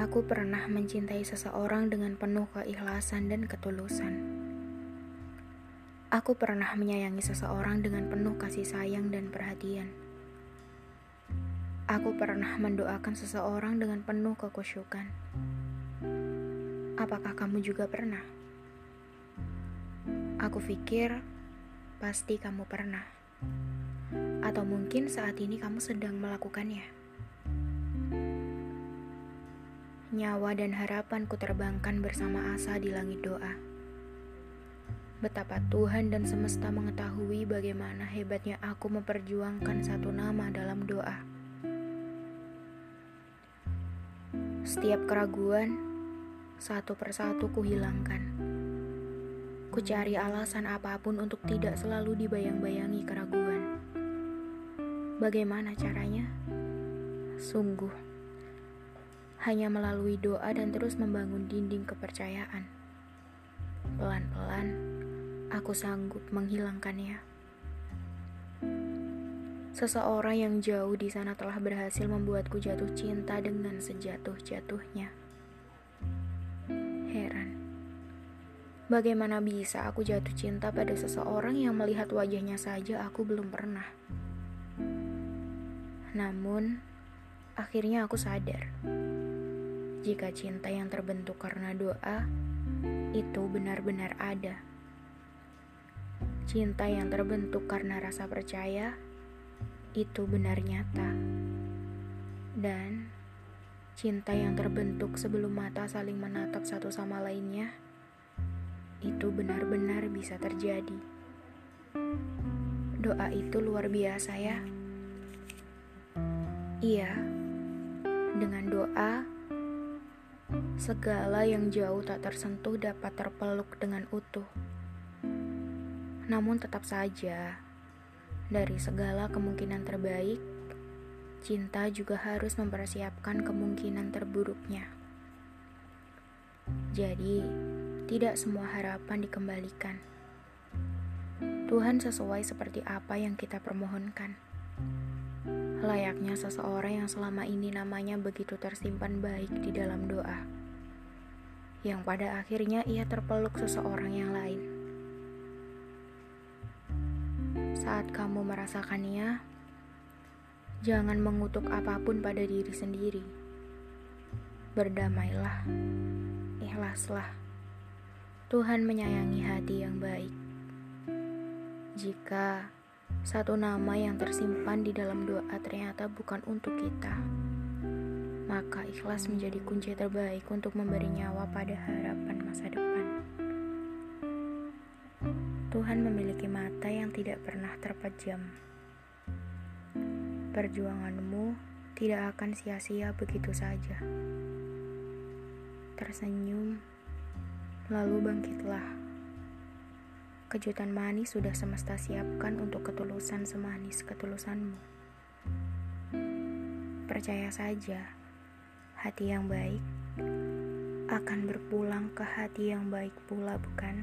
Aku pernah mencintai seseorang dengan penuh keikhlasan dan ketulusan. Aku pernah menyayangi seseorang dengan penuh kasih sayang dan perhatian. Aku pernah mendoakan seseorang dengan penuh kekusyukan. Apakah kamu juga pernah? Aku pikir pasti kamu pernah. Atau mungkin saat ini kamu sedang melakukannya. Nyawa dan harapan ku terbangkan bersama asa di langit doa. Betapa Tuhan dan semesta mengetahui bagaimana hebatnya aku memperjuangkan satu nama dalam doa. Setiap keraguan, satu persatu ku hilangkan. Ku cari alasan apa pun untuk tidak selalu dibayang-bayangi keraguan. Bagaimana caranya? Sungguh hanya melalui doa dan terus membangun dinding kepercayaan. Pelan-pelan, aku sanggup menghilangkannya. Seseorang yang jauh di sana telah berhasil membuatku jatuh cinta dengan sejatuh-jatuhnya. Heran, bagaimana bisa aku jatuh cinta pada seseorang yang melihat wajahnya saja aku belum pernah. Namun, akhirnya aku sadar jika cinta yang terbentuk karena doa itu benar-benar ada. Cinta yang terbentuk karena rasa percaya itu benar nyata. Dan cinta yang terbentuk sebelum mata saling menatap satu sama lainnya itu benar-benar bisa terjadi. Doa itu luar biasa ya. Iya. Dengan doa Segala yang jauh tak tersentuh dapat terpeluk dengan utuh. Namun tetap saja, dari segala kemungkinan terbaik, cinta juga harus mempersiapkan kemungkinan terburuknya. Jadi, tidak semua harapan dikembalikan. Tuhan sesuai seperti apa yang kita permohonkan. Layaknya seseorang yang selama ini namanya begitu tersimpan baik di dalam doa. Yang pada akhirnya ia terpeluk seseorang yang lain. Saat kamu merasakannya, jangan mengutuk apa pun pada diri sendiri. Berdamailah, ikhlaslah. Tuhan menyayangi hati yang baik. Jika satu nama yang tersimpan di dalam doa ternyata bukan untuk kita. Maka ikhlas menjadi kunci terbaik untuk memberi nyawa pada harapan masa depan. Tuhan memiliki mata yang tidak pernah terpejam. Perjuanganmu tidak akan sia-sia begitu saja. Tersenyum, lalu bangkitlah. Kejutan manis sudah semesta siapkan untuk ketulusan semanis ketulusanmu. Percaya saja, hati yang baik akan berpulang ke hati yang baik pula, bukan?